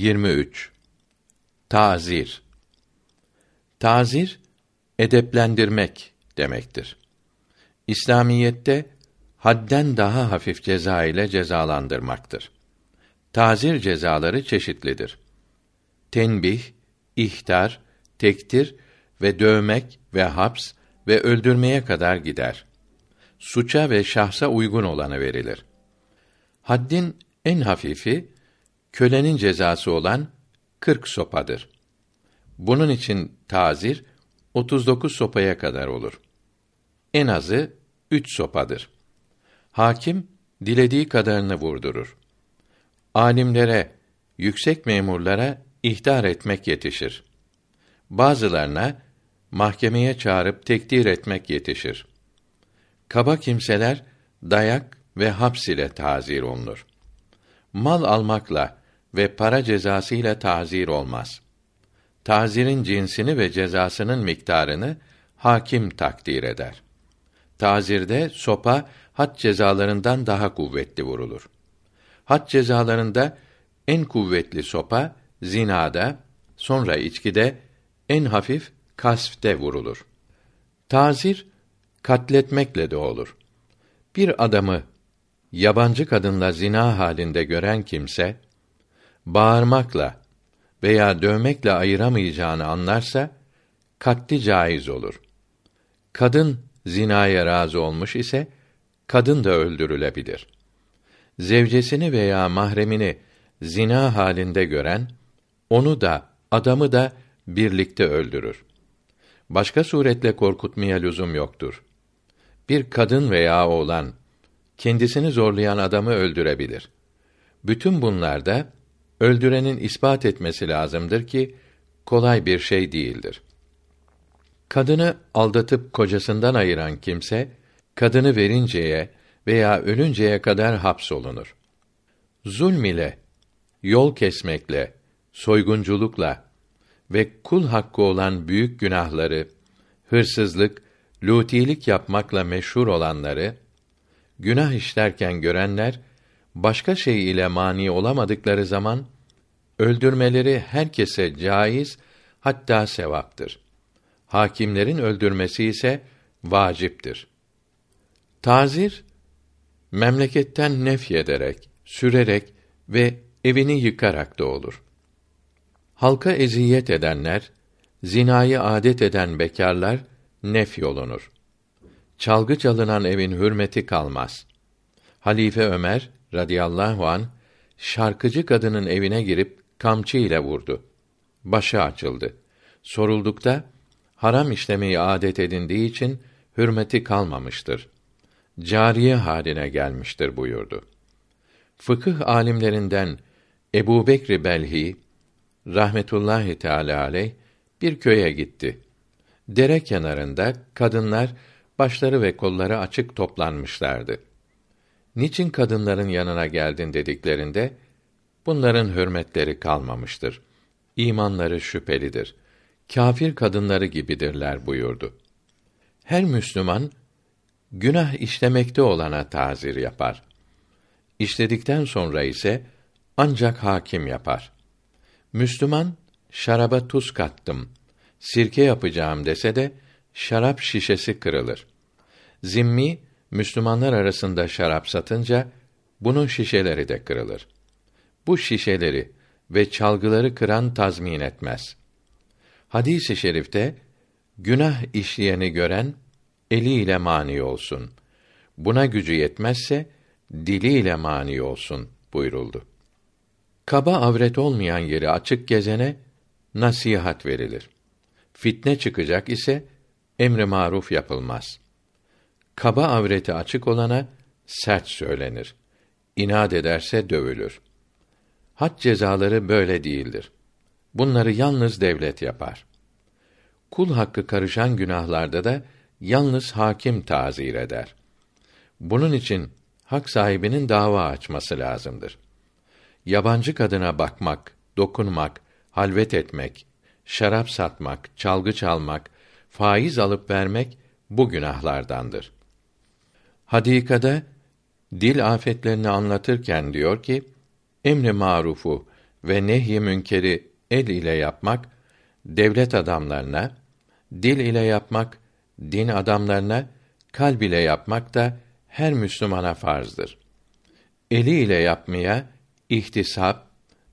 23 Tazir Tazir edeplendirmek demektir. İslamiyette hadden daha hafif ceza ile cezalandırmaktır. Tazir cezaları çeşitlidir. Tenbih, ihtar, tektir ve dövmek ve haps ve öldürmeye kadar gider. Suça ve şahsa uygun olanı verilir. Haddin en hafifi kölenin cezası olan 40 sopadır. Bunun için tazir 39 sopaya kadar olur. En azı 3 sopadır. Hakim dilediği kadarını vurdurur. Alimlere, yüksek memurlara ihtar etmek yetişir. Bazılarına mahkemeye çağırıp tekdir etmek yetişir. Kaba kimseler dayak ve haps ile tazir olunur. Mal almakla ve para cezası ile tazir olmaz. Tazirin cinsini ve cezasının miktarını hakim takdir eder. Tazirde sopa had cezalarından daha kuvvetli vurulur. Had cezalarında en kuvvetli sopa zinada, sonra içkide, en hafif kasfte vurulur. Tazir katletmekle de olur. Bir adamı yabancı kadınla zina halinde gören kimse bağırmakla veya dövmekle ayıramayacağını anlarsa katli caiz olur. Kadın zinaya razı olmuş ise kadın da öldürülebilir. Zevcesini veya mahremini zina halinde gören onu da adamı da birlikte öldürür. Başka suretle korkutmaya lüzum yoktur. Bir kadın veya oğlan kendisini zorlayan adamı öldürebilir. Bütün bunlarda öldürenin ispat etmesi lazımdır ki kolay bir şey değildir. Kadını aldatıp kocasından ayıran kimse kadını verinceye veya ölünceye kadar hapsolunur. Zulm ile, yol kesmekle, soygunculukla ve kul hakkı olan büyük günahları, hırsızlık, lutilik yapmakla meşhur olanları, günah işlerken görenler, başka şey ile mani olamadıkları zaman, öldürmeleri herkese caiz, hatta sevaptır. Hakimlerin öldürmesi ise vaciptir. Tazir, memleketten nef ederek, sürerek ve evini yıkarak da olur. Halka eziyet edenler, zinayı adet eden bekarlar nef yolunur. Çalgı çalınan evin hürmeti kalmaz. Halife Ömer radıyallahu an şarkıcı kadının evine girip kamçı ile vurdu. Başı açıldı. Soruldukta haram işlemeyi adet edindiği için hürmeti kalmamıştır. Cariye haline gelmiştir buyurdu. Fıkıh alimlerinden Ebu Bekr Belhi rahmetullahi teala aleyh bir köye gitti. Dere kenarında kadınlar başları ve kolları açık toplanmışlardı. Niçin kadınların yanına geldin dediklerinde bunların hürmetleri kalmamıştır. İmanları şüphelidir. Kafir kadınları gibidirler buyurdu. Her Müslüman günah işlemekte olana tazir yapar. İşledikten sonra ise ancak hakim yapar. Müslüman şaraba tuz kattım, sirke yapacağım dese de şarap şişesi kırılır. Zimmi Müslümanlar arasında şarap satınca bunun şişeleri de kırılır. Bu şişeleri ve çalgıları kıran tazmin etmez. Hadis-i şerifte günah işleyeni gören eliyle mani olsun. Buna gücü yetmezse diliyle mani olsun buyuruldu. Kaba avret olmayan yeri açık gezene nasihat verilir. Fitne çıkacak ise emri maruf yapılmaz. Kaba avreti açık olana sert söylenir. İnat ederse dövülür. Had cezaları böyle değildir. Bunları yalnız devlet yapar. Kul hakkı karışan günahlarda da yalnız hakim tazir eder. Bunun için hak sahibinin dava açması lazımdır. Yabancı kadına bakmak, dokunmak, halvet etmek, şarap satmak, çalgı çalmak, faiz alıp vermek bu günahlardandır. Hadikada dil afetlerini anlatırken diyor ki, emri marufu ve nehy münkeri el ile yapmak devlet adamlarına, dil ile yapmak din adamlarına, kalb ile yapmak da her Müslümana farzdır. Eli ile yapmaya ihtisap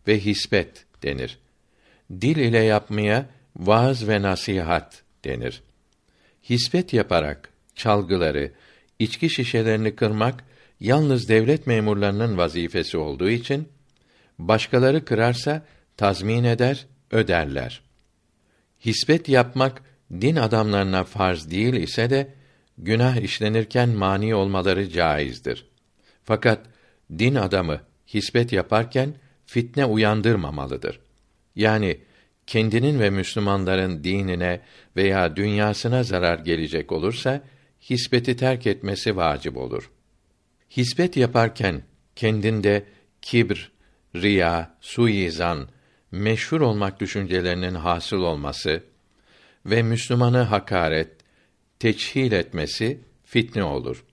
ve hisbet denir. Dil ile yapmaya vaaz ve nasihat denir. Hisbet yaparak çalgıları, içki şişelerini kırmak yalnız devlet memurlarının vazifesi olduğu için başkaları kırarsa tazmin eder, öderler. Hisbet yapmak din adamlarına farz değil ise de günah işlenirken mani olmaları caizdir. Fakat din adamı hisbet yaparken fitne uyandırmamalıdır. Yani kendinin ve Müslümanların dinine veya dünyasına zarar gelecek olursa hisbeti terk etmesi vacip olur. Hisbet yaparken kendinde kibr, riya, suizan, meşhur olmak düşüncelerinin hasıl olması ve Müslümanı hakaret, teçhil etmesi fitne olur.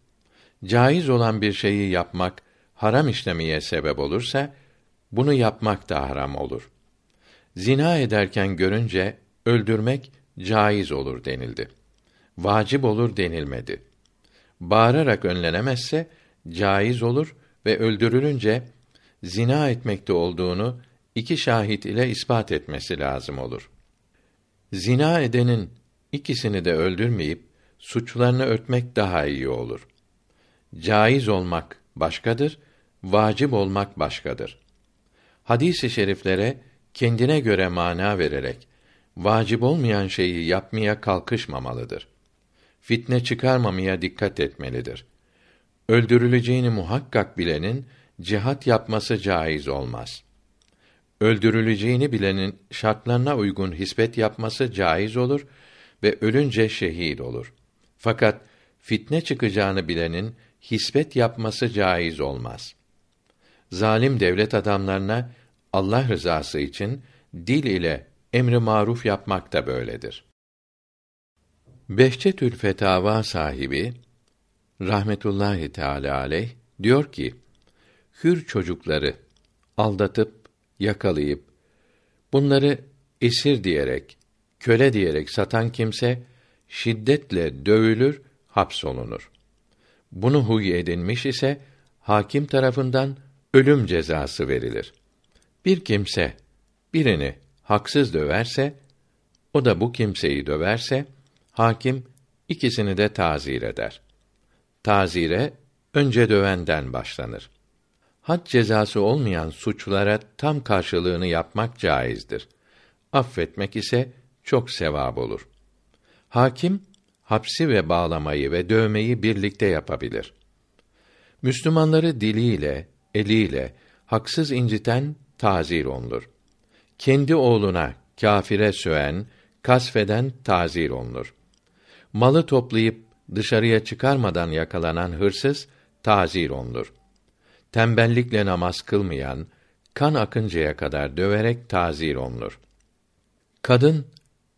Caiz olan bir şeyi yapmak haram işlemeye sebep olursa bunu yapmak da haram olur. Zina ederken görünce öldürmek caiz olur denildi. Vacip olur denilmedi. Bağırarak önlenemezse caiz olur ve öldürülünce zina etmekte olduğunu iki şahit ile ispat etmesi lazım olur. Zina edenin ikisini de öldürmeyip suçlarını örtmek daha iyi olur. Caiz olmak başkadır, vacip olmak başkadır. Hadis-i şeriflere kendine göre mana vererek vacip olmayan şeyi yapmaya kalkışmamalıdır. Fitne çıkarmamaya dikkat etmelidir. Öldürüleceğini muhakkak bilenin cihat yapması caiz olmaz. Öldürüleceğini bilenin şartlarına uygun hisbet yapması caiz olur ve ölünce şehit olur. Fakat fitne çıkacağını bilenin hisbet yapması caiz olmaz. Zalim devlet adamlarına Allah rızası için dil ile emri maruf yapmak da böyledir. Behçetül Fetava sahibi rahmetullahi teala aleyh diyor ki: Hür çocukları aldatıp yakalayıp bunları esir diyerek, köle diyerek satan kimse şiddetle dövülür, hapsolunur. Bunu huy edinmiş ise hakim tarafından ölüm cezası verilir. Bir kimse birini haksız döverse, o da bu kimseyi döverse, hakim ikisini de tazir eder. Tazire önce dövenden başlanır. Had cezası olmayan suçlara tam karşılığını yapmak caizdir. Affetmek ise çok sevap olur. Hakim hapsi ve bağlamayı ve dövmeyi birlikte yapabilir. Müslümanları diliyle, eliyle haksız inciten tazir olunur. Kendi oğluna kâfire söven, kasfeden tazir olunur. Malı toplayıp dışarıya çıkarmadan yakalanan hırsız tazir olunur. Tembellikle namaz kılmayan, kan akıncaya kadar döverek tazir olunur. Kadın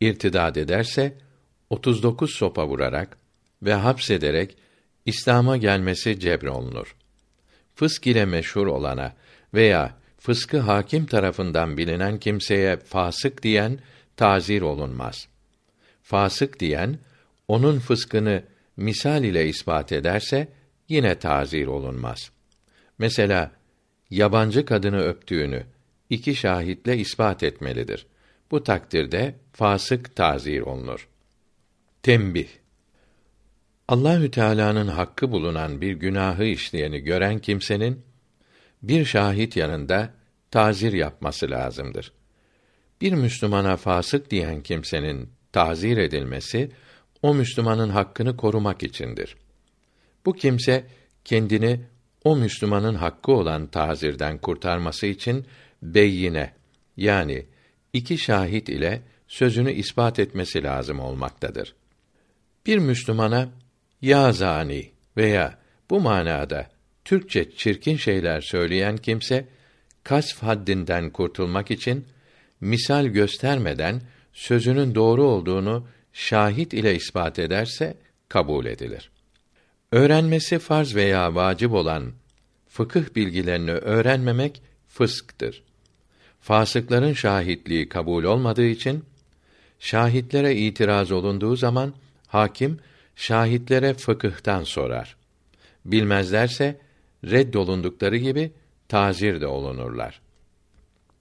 irtidad ederse 39 sopa vurarak ve hapsederek İslam'a gelmesi cebrolunur. Fısk ile meşhur olana veya fıskı hakim tarafından bilinen kimseye fasık diyen tazir olunmaz. Fasık diyen onun fıskını misal ile ispat ederse yine tazir olunmaz. Mesela yabancı kadını öptüğünü iki şahitle ispat etmelidir. Bu takdirde fasık tazir olunur. Tembih Allahü Teala'nın hakkı bulunan bir günahı işleyeni gören kimsenin bir şahit yanında tazir yapması lazımdır. Bir Müslümana fasık diyen kimsenin tazir edilmesi o Müslümanın hakkını korumak içindir. Bu kimse kendini o Müslümanın hakkı olan tazirden kurtarması için beyine yani iki şahit ile sözünü ispat etmesi lazım olmaktadır. Bir Müslümana ya zani veya bu manada Türkçe çirkin şeyler söyleyen kimse kasf haddinden kurtulmak için misal göstermeden sözünün doğru olduğunu şahit ile ispat ederse kabul edilir. Öğrenmesi farz veya vacip olan fıkıh bilgilerini öğrenmemek fısktır. fasıkların şahitliği kabul olmadığı için şahitlere itiraz olunduğu zaman hakim şahitlere fıkıhtan sorar. Bilmezlerse reddolundukları gibi tazir de olunurlar.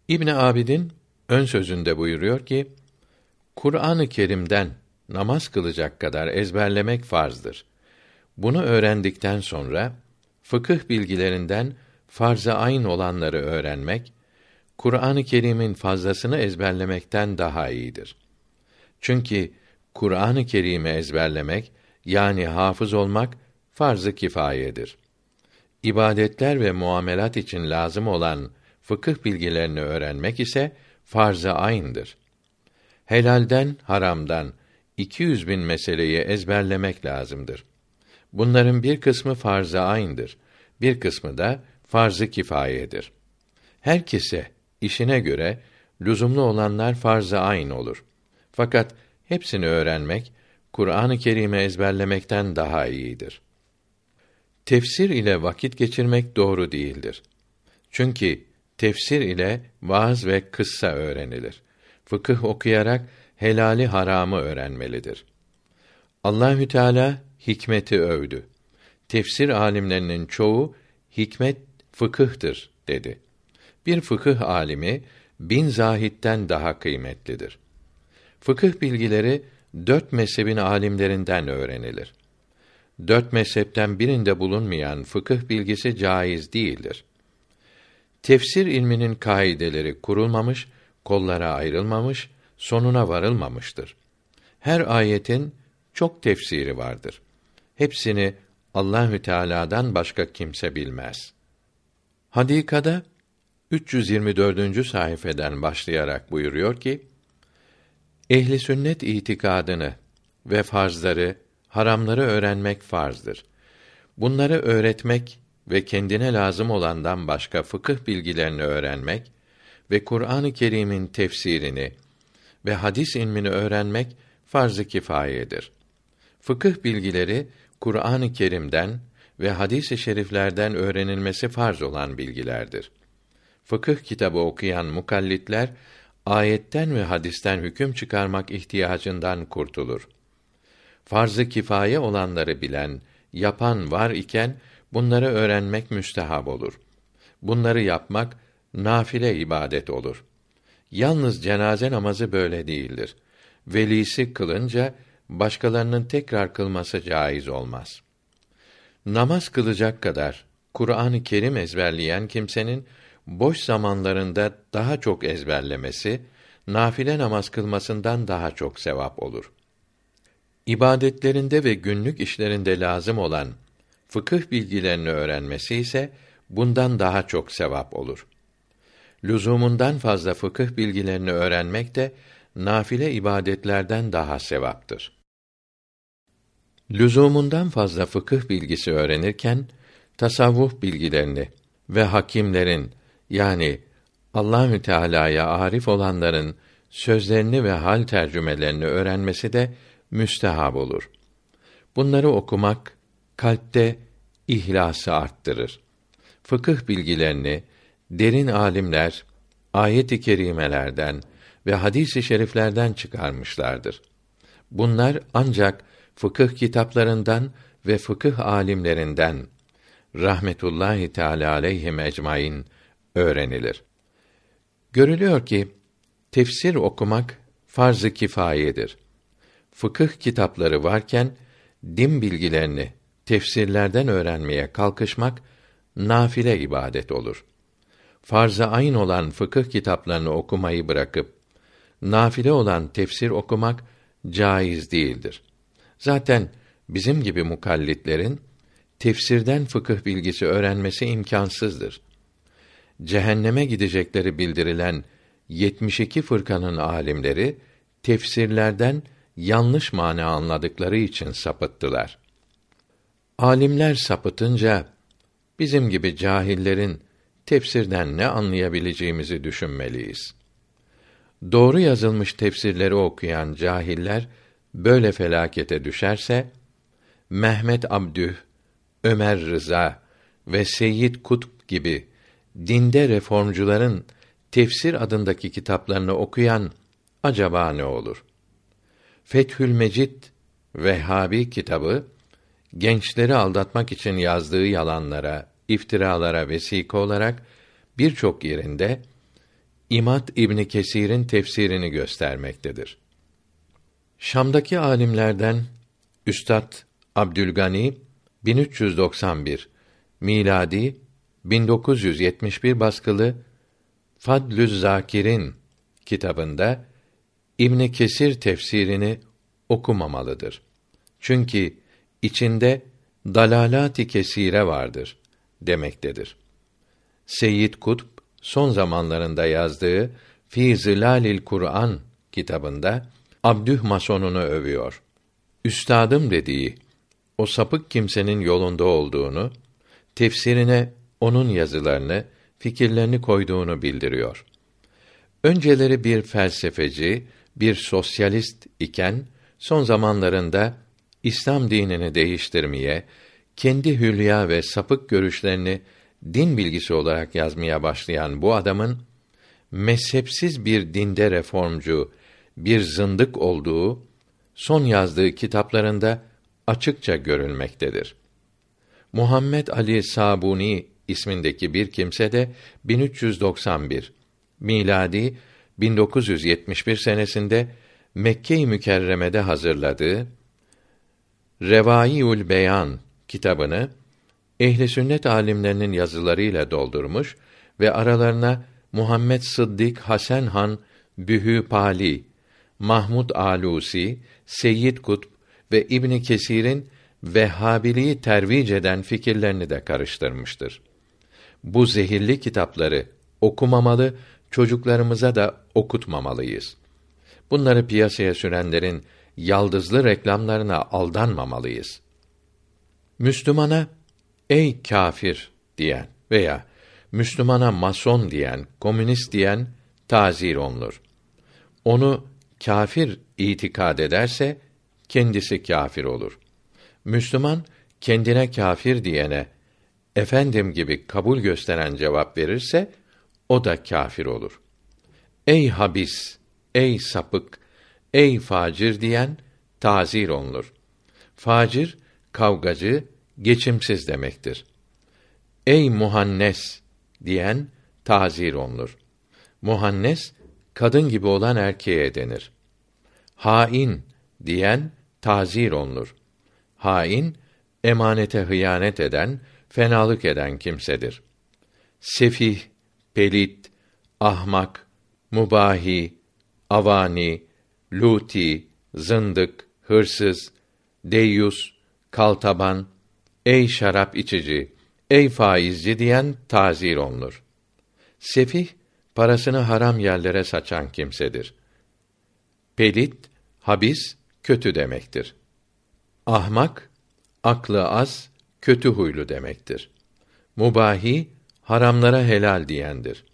İbn Abidin ön sözünde buyuruyor ki Kur'an-ı Kerim'den namaz kılacak kadar ezberlemek farzdır. Bunu öğrendikten sonra fıkıh bilgilerinden farz-ı ayn olanları öğrenmek Kur'an-ı Kerim'in fazlasını ezberlemekten daha iyidir. Çünkü Kur'an-ı Kerim'i ezberlemek yani hafız olmak farz-ı kifayedir. İbadetler ve muamelat için lazım olan fıkıh bilgilerini öğrenmek ise farz-ı ayn'dır. Helalden, haramdan 200 bin meseleyi ezberlemek lazımdır. Bunların bir kısmı farz-ı ayn'dır. Bir kısmı da farz-ı kifayedir. Herkese işine göre lüzumlu olanlar farz-ı ayn olur. Fakat hepsini öğrenmek Kur'an-ı Kerim'i ezberlemekten daha iyidir. Tefsir ile vakit geçirmek doğru değildir. Çünkü tefsir ile vaaz ve kıssa öğrenilir. Fıkıh okuyarak helali haramı öğrenmelidir. Allahü Teala hikmeti övdü. Tefsir alimlerinin çoğu hikmet fıkıhtır dedi. Bir fıkıh alimi bin zahitten daha kıymetlidir. Fıkıh bilgileri dört mezhebin alimlerinden öğrenilir. Dört mezhepten birinde bulunmayan fıkıh bilgisi caiz değildir. Tefsir ilminin kaideleri kurulmamış, kollara ayrılmamış, sonuna varılmamıştır. Her ayetin çok tefsiri vardır. Hepsini Allahü Teala'dan başka kimse bilmez. Hadikada 324. sayfeden başlayarak buyuruyor ki: Ehli sünnet itikadını ve farzları, haramları öğrenmek farzdır. Bunları öğretmek ve kendine lazım olandan başka fıkıh bilgilerini öğrenmek ve Kur'an-ı Kerim'in tefsirini ve hadis ilmini öğrenmek farz-ı kifayedir. Fıkıh bilgileri Kur'an-ı Kerim'den ve hadis-i şeriflerden öğrenilmesi farz olan bilgilerdir. Fıkıh kitabı okuyan mukallitler ayetten ve hadisten hüküm çıkarmak ihtiyacından kurtulur. Farz-ı kifaye olanları bilen, yapan var iken bunları öğrenmek müstehab olur. Bunları yapmak nafile ibadet olur. Yalnız cenaze namazı böyle değildir. Velisi kılınca başkalarının tekrar kılması caiz olmaz. Namaz kılacak kadar Kur'an-ı Kerim ezberleyen kimsenin boş zamanlarında daha çok ezberlemesi, nafile namaz kılmasından daha çok sevap olur. İbadetlerinde ve günlük işlerinde lazım olan fıkıh bilgilerini öğrenmesi ise bundan daha çok sevap olur. Lüzumundan fazla fıkıh bilgilerini öğrenmek de nafile ibadetlerden daha sevaptır. Lüzumundan fazla fıkıh bilgisi öğrenirken tasavvuf bilgilerini ve hakimlerin yani Allahü Teala'ya arif olanların sözlerini ve hal tercümelerini öğrenmesi de müstehab olur. Bunları okumak kalpte ihlası arttırır. Fıkıh bilgilerini derin alimler ayet-i kerimelerden ve hadis-i şeriflerden çıkarmışlardır. Bunlar ancak fıkıh kitaplarından ve fıkıh alimlerinden rahmetullahi teala aleyhim ecmaîn öğrenilir. Görülüyor ki tefsir okumak farz-ı kifayedir. Fıkıh kitapları varken din bilgilerini tefsirlerden öğrenmeye kalkışmak nafile ibadet olur. Farz-ı ayn olan fıkıh kitaplarını okumayı bırakıp nafile olan tefsir okumak caiz değildir. Zaten bizim gibi mukallitlerin tefsirden fıkıh bilgisi öğrenmesi imkansızdır. Cehenneme gidecekleri bildirilen 72 fırkanın alimleri tefsirlerden yanlış mana anladıkları için sapıttılar. Alimler sapıtınca bizim gibi cahillerin tefsirden ne anlayabileceğimizi düşünmeliyiz. Doğru yazılmış tefsirleri okuyan cahiller böyle felakete düşerse Mehmet Abdüh, Ömer Rıza ve Seyyid Kutb gibi dinde reformcuların tefsir adındaki kitaplarını okuyan acaba ne olur? Fethül Mecid Vehhabi kitabı gençleri aldatmak için yazdığı yalanlara, iftiralara vesika olarak birçok yerinde İmat İbni Kesir'in tefsirini göstermektedir. Şam'daki alimlerden Üstad Abdülgani 1391 miladi 1971 baskılı Fadlüz Zakir'in kitabında İbn Kesir tefsirini okumamalıdır. Çünkü içinde dalalati kesire vardır demektedir. Seyyid Kutb son zamanlarında yazdığı Fi Zilalil Kur'an kitabında Abdüh Masonunu övüyor. Üstadım dediği o sapık kimsenin yolunda olduğunu, tefsirine onun yazılarını, fikirlerini koyduğunu bildiriyor. Önceleri bir felsefeci, bir sosyalist iken son zamanlarında İslam dinini değiştirmeye, kendi hülya ve sapık görüşlerini din bilgisi olarak yazmaya başlayan bu adamın mezhepsiz bir dinde reformcu, bir zındık olduğu son yazdığı kitaplarında açıkça görülmektedir. Muhammed Ali Sabuni ismindeki bir kimse de 1391 miladi 1971 senesinde Mekke-i Mükerreme'de hazırladığı Revaiül Beyan kitabını ehli sünnet alimlerinin yazılarıyla doldurmuş ve aralarına Muhammed Sıddık Hasan Han Bühü Pali, Mahmud Alusi, Seyyid Kutb ve İbn Kesir'in Vehhabiliği tervic eden fikirlerini de karıştırmıştır. Bu zehirli kitapları okumamalı, çocuklarımıza da okutmamalıyız. Bunları piyasaya sürenlerin yaldızlı reklamlarına aldanmamalıyız. Müslümana ey kafir diyen veya Müslümana mason diyen, komünist diyen tazir olunur. Onu kafir itikad ederse kendisi kafir olur. Müslüman kendine kafir diyene efendim gibi kabul gösteren cevap verirse o da kafir olur. Ey habis, ey sapık, ey facir diyen tazir olunur. Facir kavgacı, geçimsiz demektir. Ey muhannes diyen tazir olunur. Muhannes kadın gibi olan erkeğe denir. Hain diyen tazir olunur. Hain emanete hıyanet eden, fenalık eden kimsedir. Sefih, pelit, ahmak, mubahi, avani, luti, zındık, hırsız, deyyus, kaltaban, ey şarap içici, ey faizci diyen tazir olunur. Sefih, parasını haram yerlere saçan kimsedir. Pelit, habis, kötü demektir. Ahmak, aklı az, kötü huylu demektir. Mubahi, haramlara helal diyendir.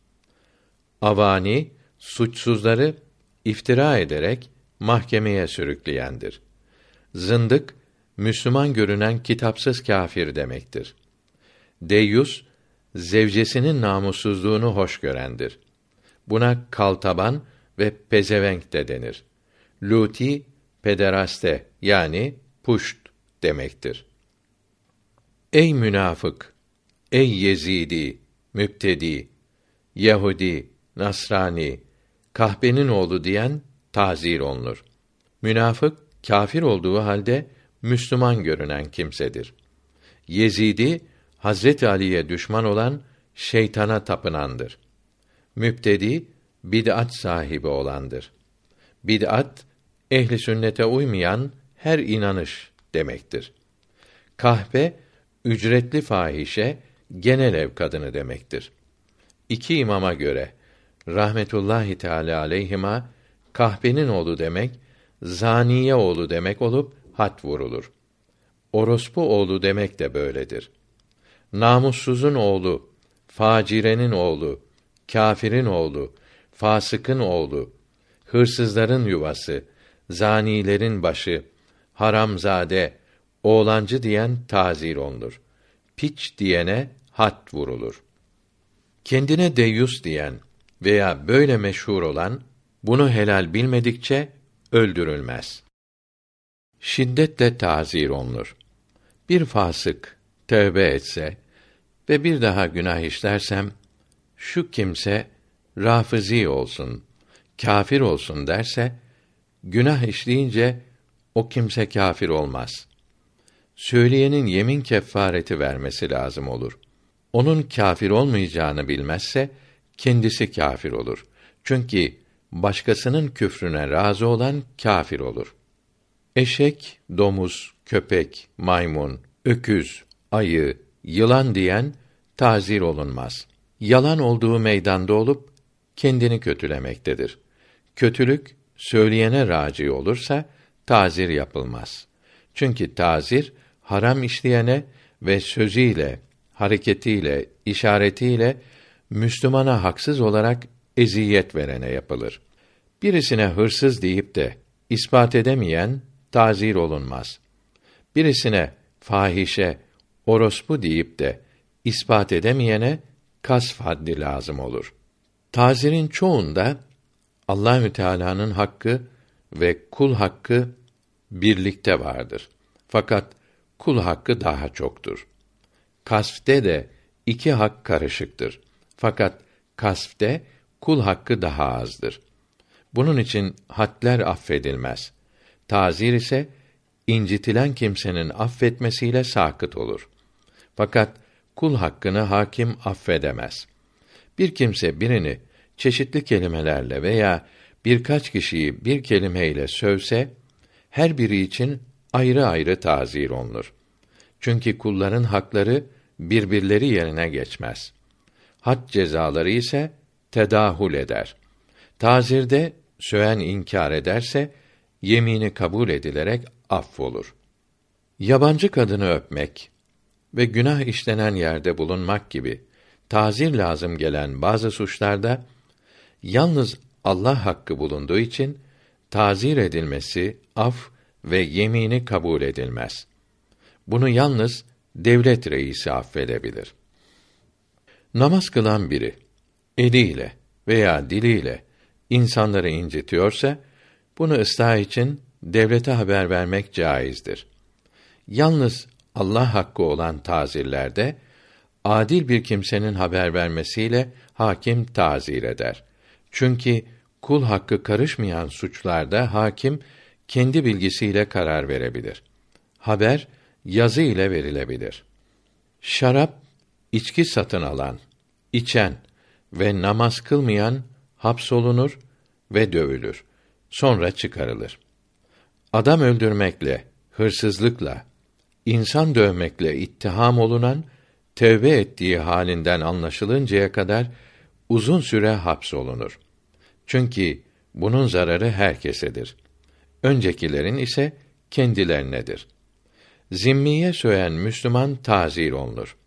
Avani, suçsuzları iftira ederek mahkemeye sürükleyendir. Zındık, Müslüman görünen kitapsız kâfir demektir. Deyyus, zevcesinin namussuzluğunu hoş görendir. Buna kaltaban ve pezevenk de denir. Luti, pederaste yani puşt demektir. Ey münafık, ey Yezidi, müptedi, Yahudi, Nasrani, kahbenin oğlu diyen tazir olunur. Münafık kâfir olduğu halde Müslüman görünen kimsedir. Yezidi Hazret Ali'ye düşman olan şeytana tapınandır. Müptedi bid'at sahibi olandır. Bid'at ehli sünnete uymayan her inanış demektir. Kahpe ücretli fahişe genel ev kadını demektir. İki imama göre rahmetullahi teala aleyhima kahpenin oğlu demek zaniye oğlu demek olup hat vurulur. Orospu oğlu demek de böyledir. Namussuzun oğlu, facirenin oğlu, kâfirin oğlu, fasıkın oğlu, hırsızların yuvası, zanilerin başı, haramzade, oğlancı diyen tazir olunur. Piç diyene hat vurulur. Kendine deyus diyen veya böyle meşhur olan bunu helal bilmedikçe öldürülmez. Şiddetle tazir olunur. Bir fasık tövbe etse ve bir daha günah işlersem şu kimse rafizi olsun, kafir olsun derse günah işleyince o kimse kafir olmaz. Söyleyenin yemin kefareti vermesi lazım olur. Onun kafir olmayacağını bilmezse kendisi kafir olur. Çünkü başkasının küfrüne razı olan kafir olur. Eşek, domuz, köpek, maymun, öküz, ayı, yılan diyen tazir olunmaz. Yalan olduğu meydanda olup kendini kötülemektedir. Kötülük söyleyene raci olursa tazir yapılmaz. Çünkü tazir haram işleyene ve sözüyle, hareketiyle, işaretiyle Müslümana haksız olarak eziyet verene yapılır. Birisine hırsız deyip de ispat edemeyen tazir olunmaz. Birisine fahişe, orospu deyip de ispat edemeyene kasf haddi lazım olur. Tazirin çoğunda Allahü Teala'nın hakkı ve kul hakkı birlikte vardır. Fakat kul hakkı daha çoktur. Kasfte de iki hak karışıktır. Fakat kasfte kul hakkı daha azdır. Bunun için hadler affedilmez. Tazir ise incitilen kimsenin affetmesiyle sakıt olur. Fakat kul hakkını hakim affedemez. Bir kimse birini çeşitli kelimelerle veya birkaç kişiyi bir kelimeyle sövse, her biri için ayrı ayrı tazir olunur. Çünkü kulların hakları birbirleri yerine geçmez. Had cezaları ise tedahül eder. Tazirde söyen inkar ederse yemini kabul edilerek affolur. Yabancı kadını öpmek ve günah işlenen yerde bulunmak gibi tazir lazım gelen bazı suçlarda yalnız Allah hakkı bulunduğu için tazir edilmesi af ve yemini kabul edilmez. Bunu yalnız devlet reisi affedebilir. Namaz kılan biri eliyle veya diliyle insanları incitiyorsa bunu ıslah için devlete haber vermek caizdir. Yalnız Allah hakkı olan tazirlerde adil bir kimsenin haber vermesiyle hakim tazir eder. Çünkü kul hakkı karışmayan suçlarda hakim kendi bilgisiyle karar verebilir. Haber yazı ile verilebilir. Şarap, içki satın alan, içen ve namaz kılmayan hapsolunur ve dövülür. Sonra çıkarılır. Adam öldürmekle, hırsızlıkla, insan dövmekle ittiham olunan tövbe ettiği halinden anlaşılıncaya kadar uzun süre hapsolunur. Çünkü bunun zararı herkesedir. Öncekilerin ise kendilerinedir. Zimmiye söyen Müslüman tazir olunur.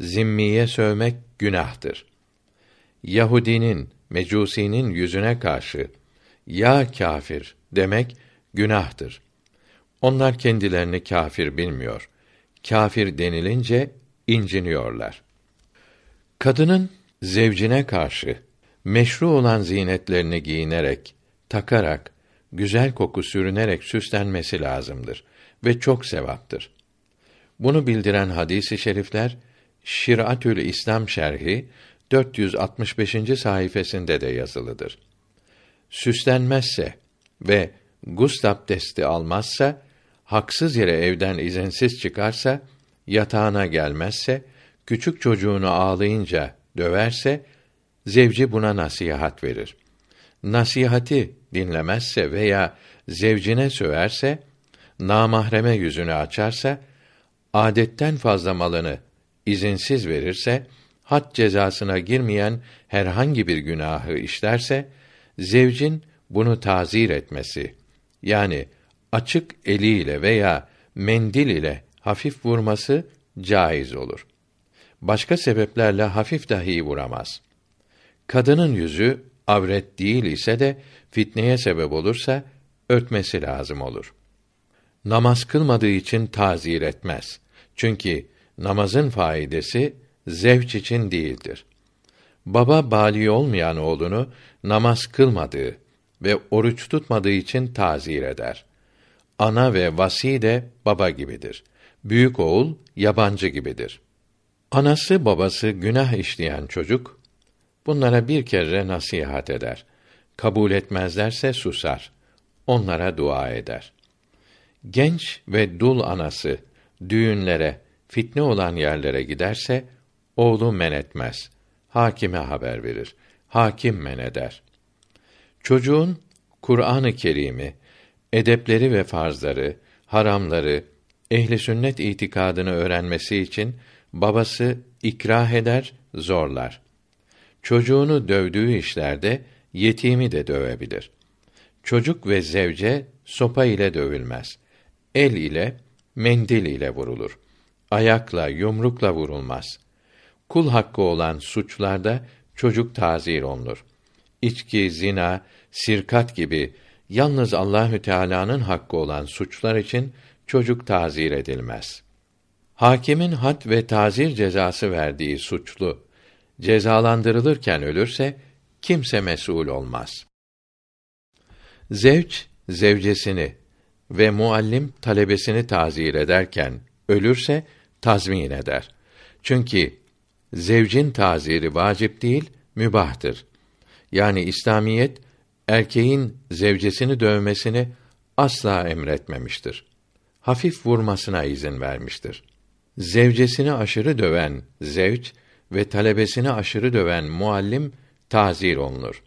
Zimmiye sövmek günahtır. Yahudinin, Mecusinin yüzüne karşı ya kafir demek günahtır. Onlar kendilerini kafir bilmiyor. Kafir denilince inciniyorlar. Kadının zevcine karşı meşru olan zinetlerini giyinerek, takarak, güzel koku sürünerek süslenmesi lazımdır ve çok sevaptır. Bunu bildiren hadisi şerifler Şiratül İslam şerhi 465. sayfasında de yazılıdır. Süslenmezse ve gusl abdesti almazsa, haksız yere evden izinsiz çıkarsa, yatağına gelmezse, küçük çocuğunu ağlayınca döverse, zevci buna nasihat verir. Nasihati dinlemezse veya zevcine söverse, namahreme yüzünü açarsa, adetten fazla malını izinsiz verirse, had cezasına girmeyen herhangi bir günahı işlerse, zevcin bunu tazir etmesi, yani açık eliyle veya mendil ile hafif vurması caiz olur. Başka sebeplerle hafif dahi vuramaz. Kadının yüzü avret değil ise de fitneye sebep olursa örtmesi lazım olur. Namaz kılmadığı için tazir etmez. Çünkü namazın faidesi zevç için değildir. Baba bali olmayan oğlunu namaz kılmadığı ve oruç tutmadığı için tazir eder. Ana ve vasi de baba gibidir. Büyük oğul yabancı gibidir. Anası babası günah işleyen çocuk bunlara bir kere nasihat eder. Kabul etmezlerse susar. Onlara dua eder. Genç ve dul anası düğünlere, fitne olan yerlere giderse oğlu men etmez. Hakime haber verir. Hakim men eder. Çocuğun Kur'an-ı Kerim'i, edepleri ve farzları, haramları, ehli sünnet itikadını öğrenmesi için babası ikrah eder, zorlar. Çocuğunu dövdüğü işlerde yetimi de dövebilir. Çocuk ve zevce sopa ile dövülmez. El ile, mendil ile vurulur. Ayakla, yumrukla vurulmaz. Kul hakkı olan suçlarda çocuk tazir olunur. İçki, zina, sirkat gibi yalnız Allahü Teala'nın hakkı olan suçlar için çocuk tazir edilmez. Hakimin had ve tazir cezası verdiği suçlu cezalandırılırken ölürse kimse mesul olmaz. Zevç zevcesini ve muallim talebesini tazir ederken ölürse tazmin eder. Çünkü zevcin taziri vacip değil, mübahtır. Yani İslamiyet erkeğin zevcesini dövmesini asla emretmemiştir. Hafif vurmasına izin vermiştir. Zevcesini aşırı döven zevç ve talebesini aşırı döven muallim tazir olunur.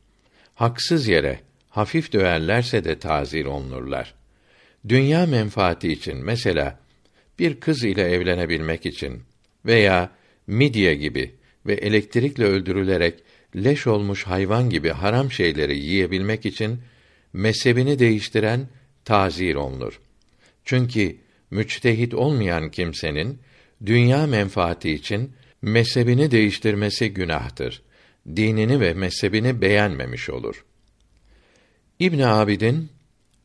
Haksız yere hafif döverlerse de tazir olunurlar. Dünya menfaati için mesela bir kız ile evlenebilmek için veya midye gibi ve elektrikle öldürülerek leş olmuş hayvan gibi haram şeyleri yiyebilmek için mezhebini değiştiren tazir olunur. Çünkü müçtehit olmayan kimsenin dünya menfaati için mezhebini değiştirmesi günahtır. Dinini ve mezhebini beğenmemiş olur. İbn Abidin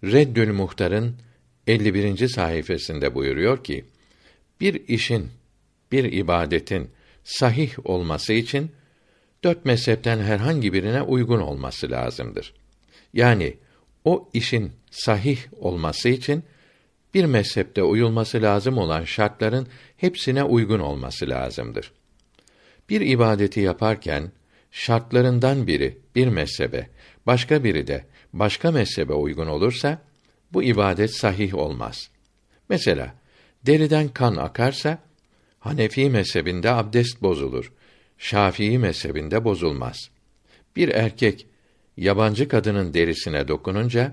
Reddül Muhtar'ın 51. sayfasında buyuruyor ki: Bir işin, bir ibadetin sahih olması için dört mezhepten herhangi birine uygun olması lazımdır. Yani o işin sahih olması için bir mezhepte uyulması lazım olan şartların hepsine uygun olması lazımdır. Bir ibadeti yaparken şartlarından biri bir mezhebe, başka biri de başka mezhebe uygun olursa bu ibadet sahih olmaz. Mesela deriden kan akarsa Hanefi mezhebinde abdest bozulur. Şafii mezhebinde bozulmaz. Bir erkek yabancı kadının derisine dokununca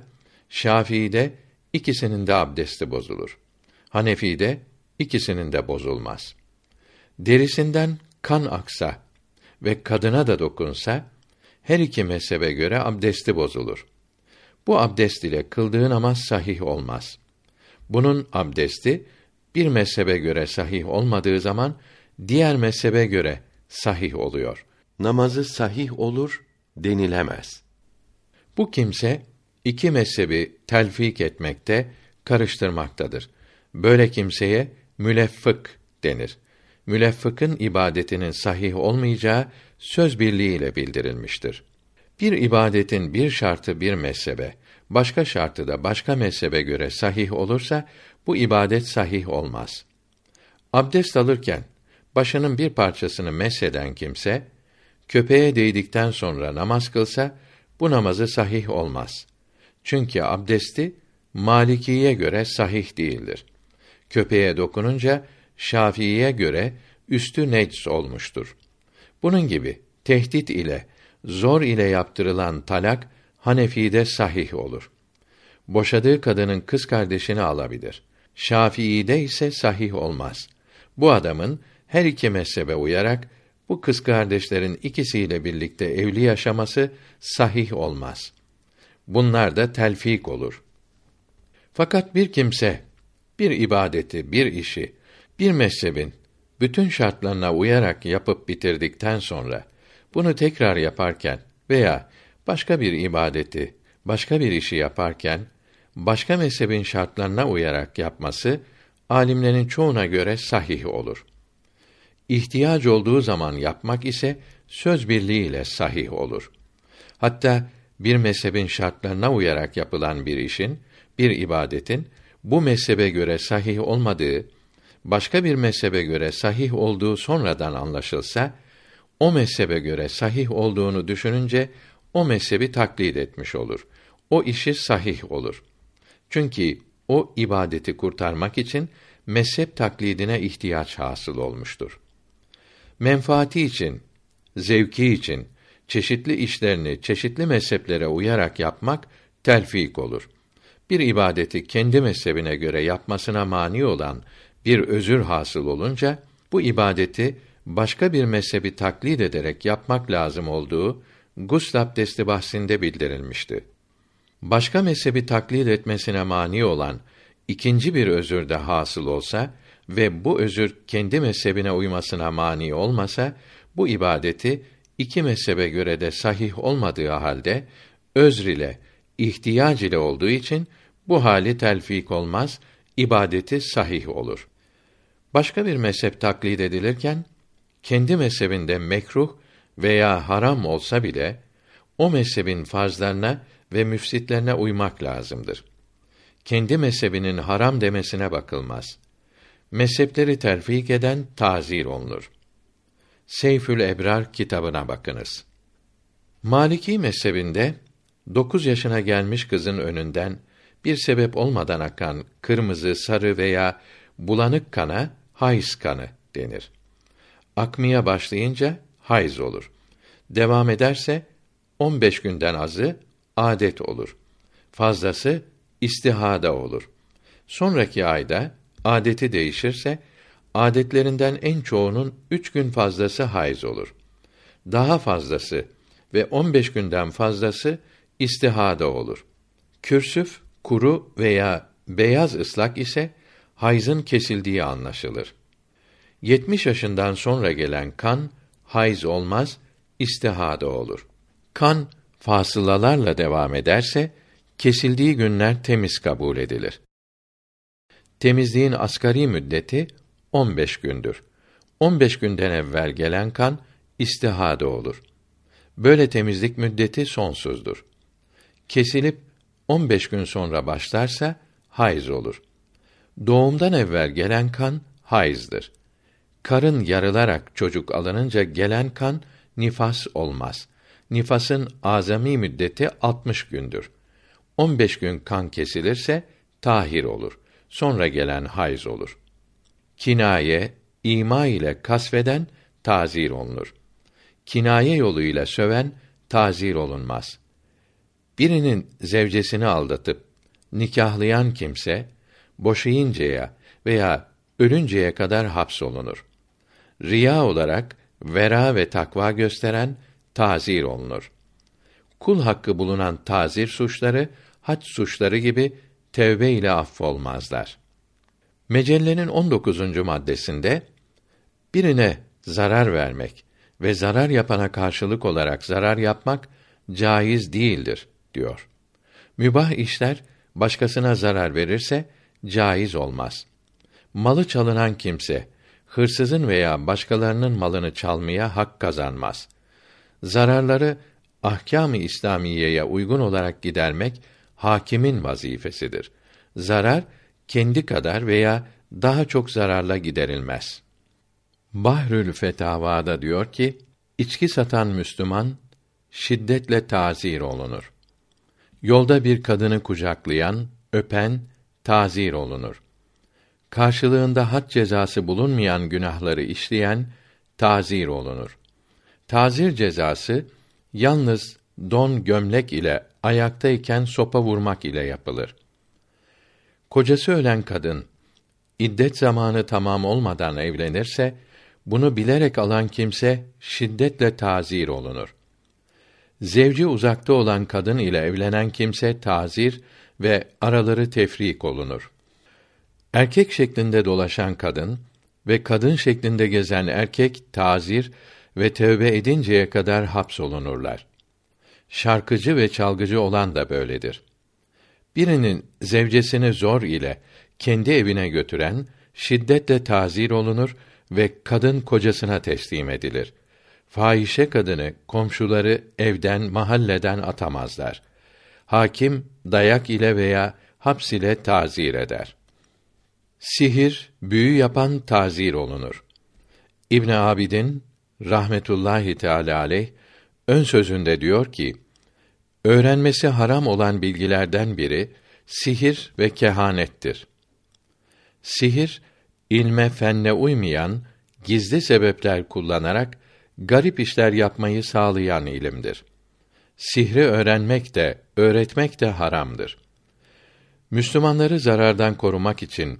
Şafii'de ikisinin de abdesti bozulur. Hanefi'de ikisinin de bozulmaz. Derisinden kan aksa ve kadına da dokunsa her iki mezhebe göre abdesti bozulur. Bu abdest ile kıldığı namaz sahih olmaz. Bunun abdesti bir mezhebe göre sahih olmadığı zaman diğer mezhebe göre sahih oluyor. Namazı sahih olur denilemez. Bu kimse iki mezhebi telfik etmekte, karıştırmaktadır. Böyle kimseye müleffık denir. Müleffıkın ibadetinin sahih olmayacağı söz birliğiyle bildirilmiştir. Bir ibadetin bir şartı bir mezhebe, başka şartı da başka mezhebe göre sahih olursa bu ibadet sahih olmaz. Abdest alırken başının bir parçasını mesheden kimse köpeğe değdikten sonra namaz kılsa bu namazı sahih olmaz. Çünkü abdesti Malikiye göre sahih değildir. Köpeğe dokununca Şafiiye göre üstü necs olmuştur. Bunun gibi tehdit ile zor ile yaptırılan talak Hanefi'de sahih olur. Boşadığı kadının kız kardeşini alabilir. Şafii'de ise sahih olmaz. Bu adamın her iki mezhebe uyarak bu kız kardeşlerin ikisiyle birlikte evli yaşaması sahih olmaz. Bunlar da telfik olur. Fakat bir kimse bir ibadeti, bir işi, bir mezhebin bütün şartlarına uyarak yapıp bitirdikten sonra bunu tekrar yaparken veya başka bir ibadeti, başka bir işi yaparken başka mezhebin şartlarına uyarak yapması alimlerin çoğuna göre sahih olur. İhtiyaç olduğu zaman yapmak ise söz birliğiyle sahih olur. Hatta bir mezhebin şartlarına uyarak yapılan bir işin, bir ibadetin bu mezhebe göre sahih olmadığı, başka bir mezhebe göre sahih olduğu sonradan anlaşılsa, o mezhebe göre sahih olduğunu düşününce o mezhebi taklit etmiş olur. O işi sahih olur. Çünkü o ibadeti kurtarmak için mezhep taklidine ihtiyaç hasıl olmuştur. Menfaati için, zevki için çeşitli işlerini çeşitli mezheplere uyarak yapmak telfik olur. Bir ibadeti kendi mezhebine göre yapmasına mani olan bir özür hasıl olunca bu ibadeti başka bir mezhebi taklit ederek yapmak lazım olduğu gusl abdesti bahsinde bildirilmişti. Başka mezhebi taklit etmesine mani olan ikinci bir özür de hasıl olsa ve bu özür kendi mezhebine uymasına mani olmasa bu ibadeti iki mezhebe göre de sahih olmadığı halde özr ile ihtiyac ile olduğu için bu hali telfik olmaz, ibadeti sahih olur. Başka bir mezhep taklit edilirken kendi mezhebinde mekruh veya haram olsa bile o mezhebin farzlarına ve müfsitlerine uymak lazımdır. Kendi mezhebinin haram demesine bakılmaz. Mezhepleri terfik eden tazir olunur. Seyfül Ebrar kitabına bakınız. Maliki mezhebinde dokuz yaşına gelmiş kızın önünden bir sebep olmadan akan kırmızı, sarı veya bulanık kana hayız kanı denir. Akmaya başlayınca hayız olur. Devam ederse 15 günden azı adet olur. Fazlası istihada olur. Sonraki ayda adeti değişirse adetlerinden en çoğunun üç gün fazlası hayız olur. Daha fazlası ve 15 günden fazlası istihada olur. Kürsüf, kuru veya beyaz ıslak ise hayzın kesildiği anlaşılır. 70 yaşından sonra gelen kan hayz olmaz, istihada olur. Kan fasılalarla devam ederse kesildiği günler temiz kabul edilir. Temizliğin asgari müddeti 15 gündür. 15 günden evvel gelen kan istihada olur. Böyle temizlik müddeti sonsuzdur. Kesilip 15 gün sonra başlarsa hayız olur. Doğumdan evvel gelen kan hayızdır. Karın yarılarak çocuk alınınca gelen kan nifas olmaz. Nifasın azami müddeti 60 gündür. 15 gün kan kesilirse tahir olur. Sonra gelen hayız olur. Kinaye, ima ile kasveden tazir olunur. Kinaye yoluyla söven tazir olunmaz. Birinin zevcesini aldatıp nikahlayan kimse boşayıncaya veya ölünceye kadar hapsolunur. Riya olarak vera ve takva gösteren tazir olunur. Kul hakkı bulunan tazir suçları hac suçları gibi tevbe ile affolmazlar. Mecellenin 19. maddesinde birine zarar vermek ve zarar yapana karşılık olarak zarar yapmak caiz değildir diyor. Mübah işler başkasına zarar verirse caiz olmaz. Malı çalınan kimse hırsızın veya başkalarının malını çalmaya hak kazanmaz. Zararları ahkâm-ı İslamiyeye uygun olarak gidermek hakimin vazifesidir. Zarar kendi kadar veya daha çok zararla giderilmez. Bahrül Fetavada diyor ki, içki satan Müslüman şiddetle tazir olunur. Yolda bir kadını kucaklayan, öpen tazir olunur. Karşılığında had cezası bulunmayan günahları işleyen tazir olunur. Tazir cezası yalnız don gömlek ile ayaktayken sopa vurmak ile yapılır. Kocası ölen kadın iddet zamanı tamam olmadan evlenirse bunu bilerek alan kimse şiddetle tazir olunur. Zevci uzakta olan kadın ile evlenen kimse tazir ve araları tefrik olunur. Erkek şeklinde dolaşan kadın ve kadın şeklinde gezen erkek tazir ve tövbe edinceye kadar hapsolunurlar. Şarkıcı ve çalgıcı olan da böyledir. Birinin zevcesini zor ile kendi evine götüren şiddetle tazir olunur ve kadın kocasına teslim edilir. Fahişe kadını komşuları evden, mahalleden atamazlar. Hakim dayak ile veya haps ile tazir eder. Sihir, büyü yapan tazir olunur. İbn Abidin rahmetullahi teala aleyh ön sözünde diyor ki: Öğrenmesi haram olan bilgilerden biri sihir ve kehanettir. Sihir ilme fenne uymayan gizli sebepler kullanarak garip işler yapmayı sağlayan ilimdir. Sihri öğrenmek de öğretmek de haramdır. Müslümanları zarardan korumak için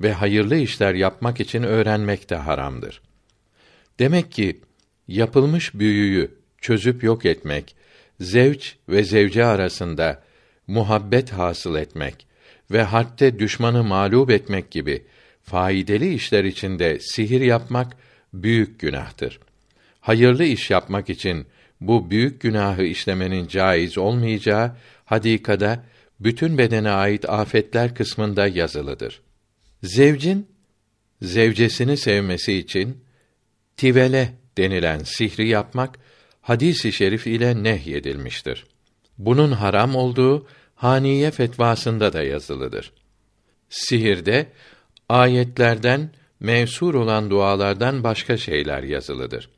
ve hayırlı işler yapmak için öğrenmek de haramdır. Demek ki yapılmış büyüyü çözüp yok etmek, zevç ve zevce arasında muhabbet hasıl etmek ve harpte düşmanı mağlup etmek gibi faydalı işler içinde sihir yapmak büyük günahtır. Hayırlı iş yapmak için bu büyük günahı işlemenin caiz olmayacağı hadikada bütün bedene ait afetler kısmında yazılıdır. Zevcin zevcesini sevmesi için tivele denilen sihri yapmak hadisi şerif ile nehyedilmiştir. Bunun haram olduğu Haniye fetvasında da yazılıdır. Sihirde ayetlerden mevsur olan dualardan başka şeyler yazılıdır.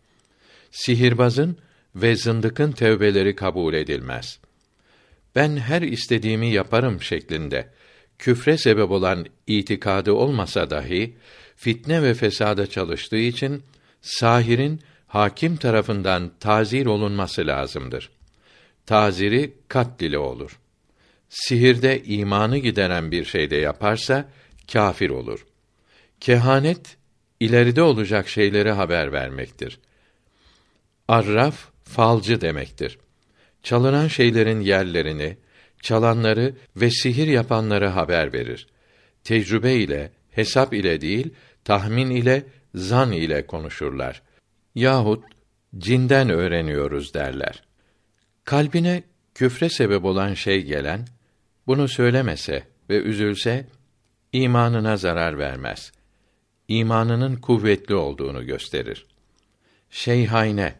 Sihirbazın ve zındıkın tevbeleri kabul edilmez. Ben her istediğimi yaparım şeklinde küfre sebep olan itikadı olmasa dahi fitne ve fesada çalıştığı için sahirin hakim tarafından tazir olunması lazımdır. Taziri kat olur. Sihirde imanı gideren bir şeyde yaparsa kafir olur. Kehanet ileride olacak şeyleri haber vermektir. Arraf falcı demektir. Çalınan şeylerin yerlerini, çalanları ve sihir yapanları haber verir. Tecrübe ile, hesap ile değil, tahmin ile, zan ile konuşurlar. Yahut cinden öğreniyoruz derler. Kalbine küfre sebep olan şey gelen, bunu söylemese ve üzülse, imanına zarar vermez. İmanının kuvvetli olduğunu gösterir. Şeyhayne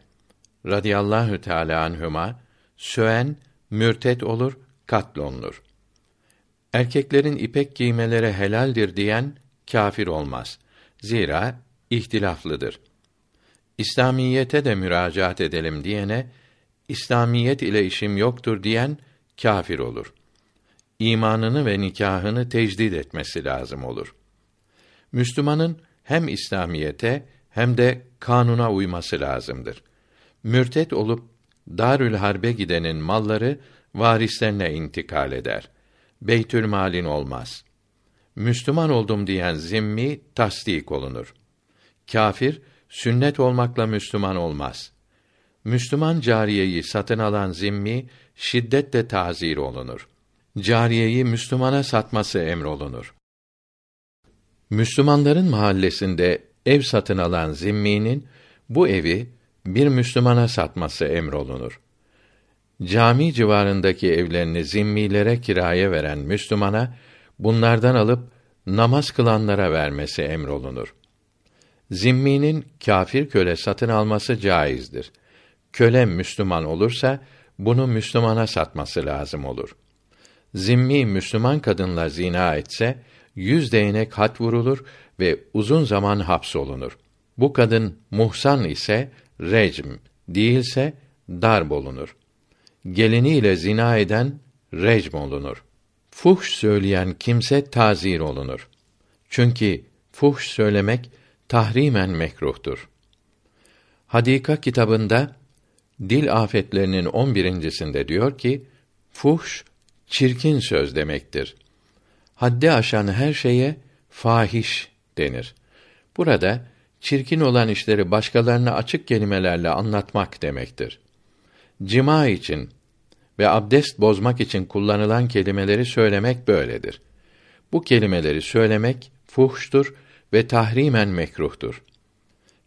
radıyallahu teala anhuma söen mürtet olur, katlonlur. Erkeklerin ipek giymeleri helaldir diyen kâfir olmaz. Zira ihtilaflıdır. İslamiyete de müracaat edelim diyene İslamiyet ile işim yoktur diyen kâfir olur. İmanını ve nikahını tecdid etmesi lazım olur. Müslümanın hem İslamiyete hem de kanuna uyması lazımdır. Mürtet olup Darül Harbe gidenin malları varislerine intikal eder. Beytül malin olmaz. Müslüman oldum diyen zimmi tasdik olunur. Kafir sünnet olmakla Müslüman olmaz. Müslüman cariyeyi satın alan zimmi şiddetle tazir olunur. Cariyeyi Müslümana satması emrolunur. Müslümanların mahallesinde ev satın alan zimminin bu evi bir Müslümana satması emrolunur. Cami civarındaki evlerini zimmilere kiraya veren Müslümana bunlardan alıp namaz kılanlara vermesi emrolunur. Zimminin kâfir köle satın alması caizdir. Köle Müslüman olursa bunu Müslümana satması lazım olur. Zimmi Müslüman kadınla zina etse yüz değnek hat vurulur ve uzun zaman hapsolunur. Bu kadın muhsan ise recm, değilse darb olunur. Geliniyle zina eden recm olunur. Fuhş söyleyen kimse tazir olunur. Çünkü fuhş söylemek tahrimen mekruhtur. Hadika kitabında dil afetlerinin on birincisinde diyor ki, fuhş çirkin söz demektir. Haddi aşan her şeye fahiş denir. Burada çirkin olan işleri başkalarına açık kelimelerle anlatmak demektir. Cima için ve abdest bozmak için kullanılan kelimeleri söylemek böyledir. Bu kelimeleri söylemek fuhştur ve tahrimen mekruhtur.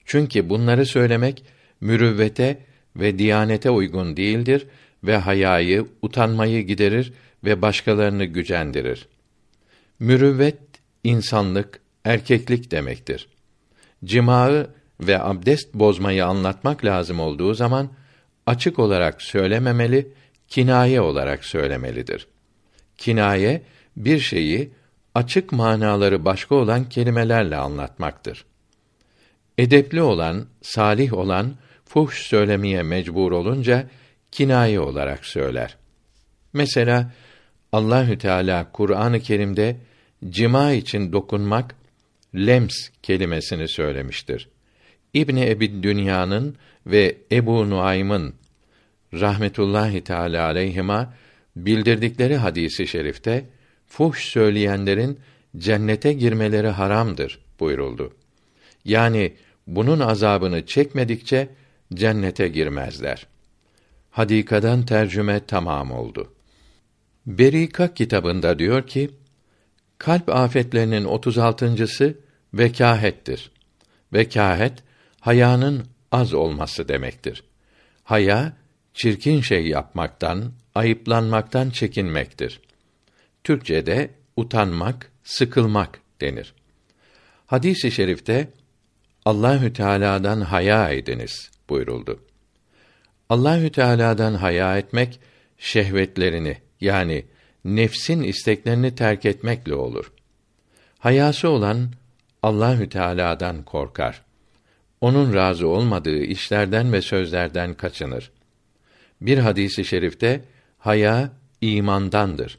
Çünkü bunları söylemek mürüvvete ve diyanete uygun değildir ve hayayı, utanmayı giderir ve başkalarını gücendirir. Mürüvvet insanlık, erkeklik demektir. Cimağı ve abdest bozmayı anlatmak lazım olduğu zaman açık olarak söylememeli, kinaye olarak söylemelidir. Kinaye bir şeyi açık manaları başka olan kelimelerle anlatmaktır. Edepli olan, salih olan fuhş söylemeye mecbur olunca kinaye olarak söyler. Mesela Allahü Teala Kur'an-ı Kerim'de cima için dokunmak lems kelimesini söylemiştir. İbni Ebi Dünya'nın ve Ebu Nuaym'ın rahmetullahi teala aleyhima bildirdikleri hadisi şerifte fuhş söyleyenlerin cennete girmeleri haramdır buyuruldu. Yani bunun azabını çekmedikçe cennete girmezler. Hadikadan tercüme tamam oldu. Berika kitabında diyor ki, kalp afetlerinin 36.sı vekahettir. Vekahet hayanın az olması demektir. Haya çirkin şey yapmaktan, ayıplanmaktan çekinmektir. Türkçede utanmak, sıkılmak denir. Hadis-i şerifte Allahü Teala'dan haya ediniz buyuruldu. Allahü Teala'dan haya etmek şehvetlerini yani nefsin isteklerini terk etmekle olur. Hayası olan Allahü Teala'dan korkar. Onun razı olmadığı işlerden ve sözlerden kaçınır. Bir hadisi şerifte haya imandandır.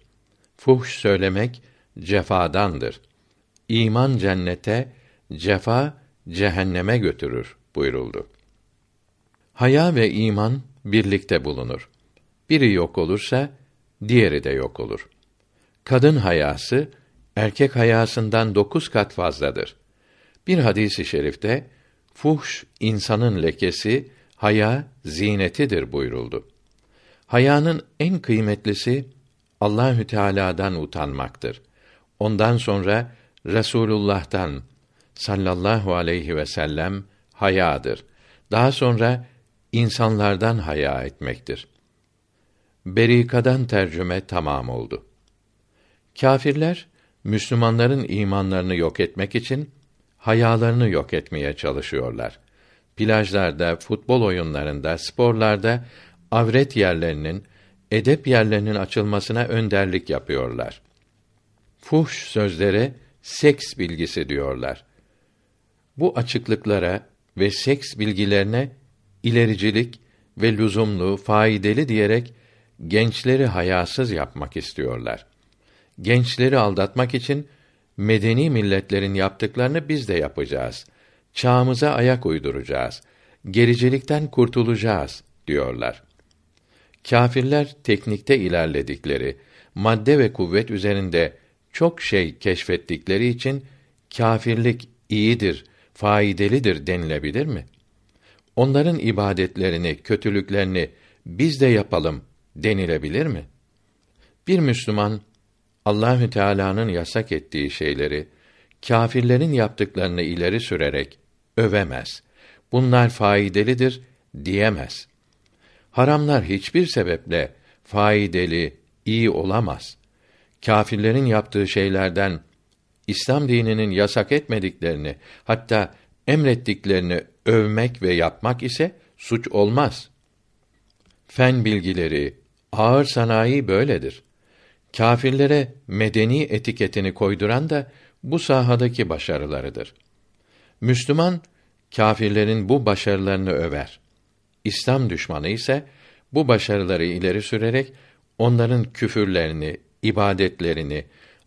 Fuhş söylemek cefadandır. İman cennete, cefa cehenneme götürür buyuruldu. Haya ve iman birlikte bulunur. Biri yok olursa diğeri de yok olur. Kadın hayası erkek hayasından dokuz kat fazladır. Bir hadisi şerifte fuhş insanın lekesi, haya zinetidir buyuruldu. Hayanın en kıymetlisi Allahü Teala'dan utanmaktır. Ondan sonra Resulullah'tan sallallahu aleyhi ve sellem hayadır. Daha sonra insanlardan haya etmektir. Berikadan tercüme tamam oldu. Kâfirler Müslümanların imanlarını yok etmek için hayalarını yok etmeye çalışıyorlar. Plajlarda, futbol oyunlarında, sporlarda avret yerlerinin, edep yerlerinin açılmasına önderlik yapıyorlar. Fuhş sözlere seks bilgisi diyorlar. Bu açıklıklara ve seks bilgilerine ilericilik ve lüzumlu, faydalı diyerek gençleri hayasız yapmak istiyorlar. Gençleri aldatmak için medeni milletlerin yaptıklarını biz de yapacağız. Çağımıza ayak uyduracağız. Gericilikten kurtulacağız diyorlar. Kâfirler teknikte ilerledikleri, madde ve kuvvet üzerinde çok şey keşfettikleri için kâfirlik iyidir, faydalıdır denilebilir mi? Onların ibadetlerini, kötülüklerini biz de yapalım denilebilir mi? Bir Müslüman Allahü Teala'nın yasak ettiği şeyleri kâfirlerin yaptıklarını ileri sürerek övemez. Bunlar faydalıdır diyemez. Haramlar hiçbir sebeple faydalı, iyi olamaz. Kâfirlerin yaptığı şeylerden İslam dininin yasak etmediklerini, hatta emrettiklerini övmek ve yapmak ise suç olmaz. Fen bilgileri, ağır sanayi böyledir. Kâfirlere medeni etiketini koyduran da bu sahadaki başarılarıdır. Müslüman kâfirlerin bu başarılarını över. İslam düşmanı ise bu başarıları ileri sürerek onların küfürlerini, ibadetlerini,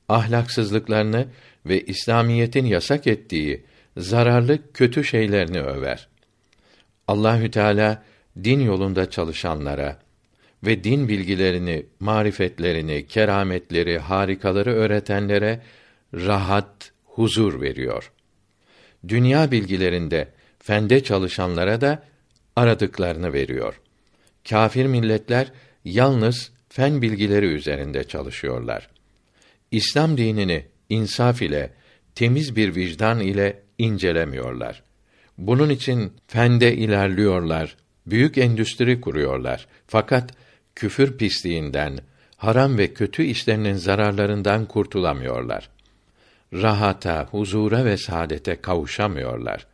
ahlaksızlıklarını ve İslamiyetin yasak ettiği zararlı kötü şeylerini över. Allahü Teala din yolunda çalışanlara ve din bilgilerini, marifetlerini, kerametleri, harikaları öğretenlere rahat, huzur veriyor. Dünya bilgilerinde fende çalışanlara da aradıklarını veriyor. Kafir milletler yalnız fen bilgileri üzerinde çalışıyorlar. İslam dinini insaf ile, temiz bir vicdan ile incelemiyorlar. Bunun için fende ilerliyorlar, büyük endüstri kuruyorlar. Fakat küfür pisliğinden, haram ve kötü işlerinin zararlarından kurtulamıyorlar. Rahata, huzura ve saadete kavuşamıyorlar.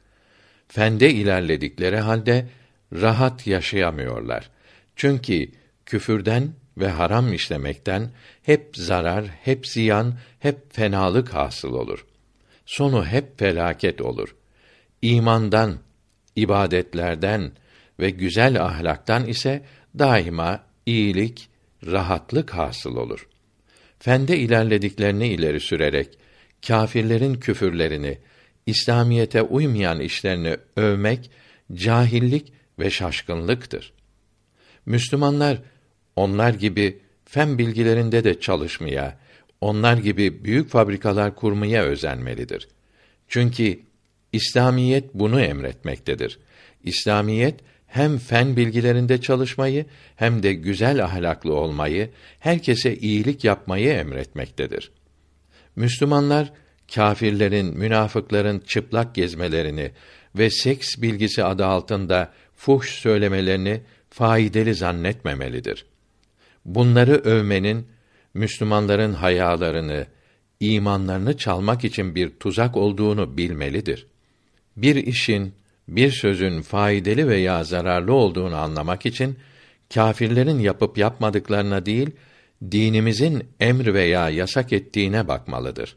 fende ilerledikleri halde rahat yaşayamıyorlar. Çünkü küfürden ve haram işlemekten hep zarar, hep ziyan, hep fenalık hasıl olur. Sonu hep felaket olur. İmandan, ibadetlerden ve güzel ahlaktan ise daima iyilik, rahatlık hasıl olur. Fende ilerlediklerini ileri sürerek kâfirlerin küfürlerini, İslamiyete uymayan işlerini övmek cahillik ve şaşkınlıktır. Müslümanlar onlar gibi fen bilgilerinde de çalışmaya, onlar gibi büyük fabrikalar kurmaya özenmelidir. Çünkü İslamiyet bunu emretmektedir. İslamiyet hem fen bilgilerinde çalışmayı hem de güzel ahlaklı olmayı, herkese iyilik yapmayı emretmektedir. Müslümanlar kâfirlerin, münafıkların çıplak gezmelerini ve seks bilgisi adı altında fuhş söylemelerini faydalı zannetmemelidir. Bunları övmenin Müslümanların hayalarını, imanlarını çalmak için bir tuzak olduğunu bilmelidir. Bir işin, bir sözün faydalı veya zararlı olduğunu anlamak için kâfirlerin yapıp yapmadıklarına değil, dinimizin emr veya yasak ettiğine bakmalıdır.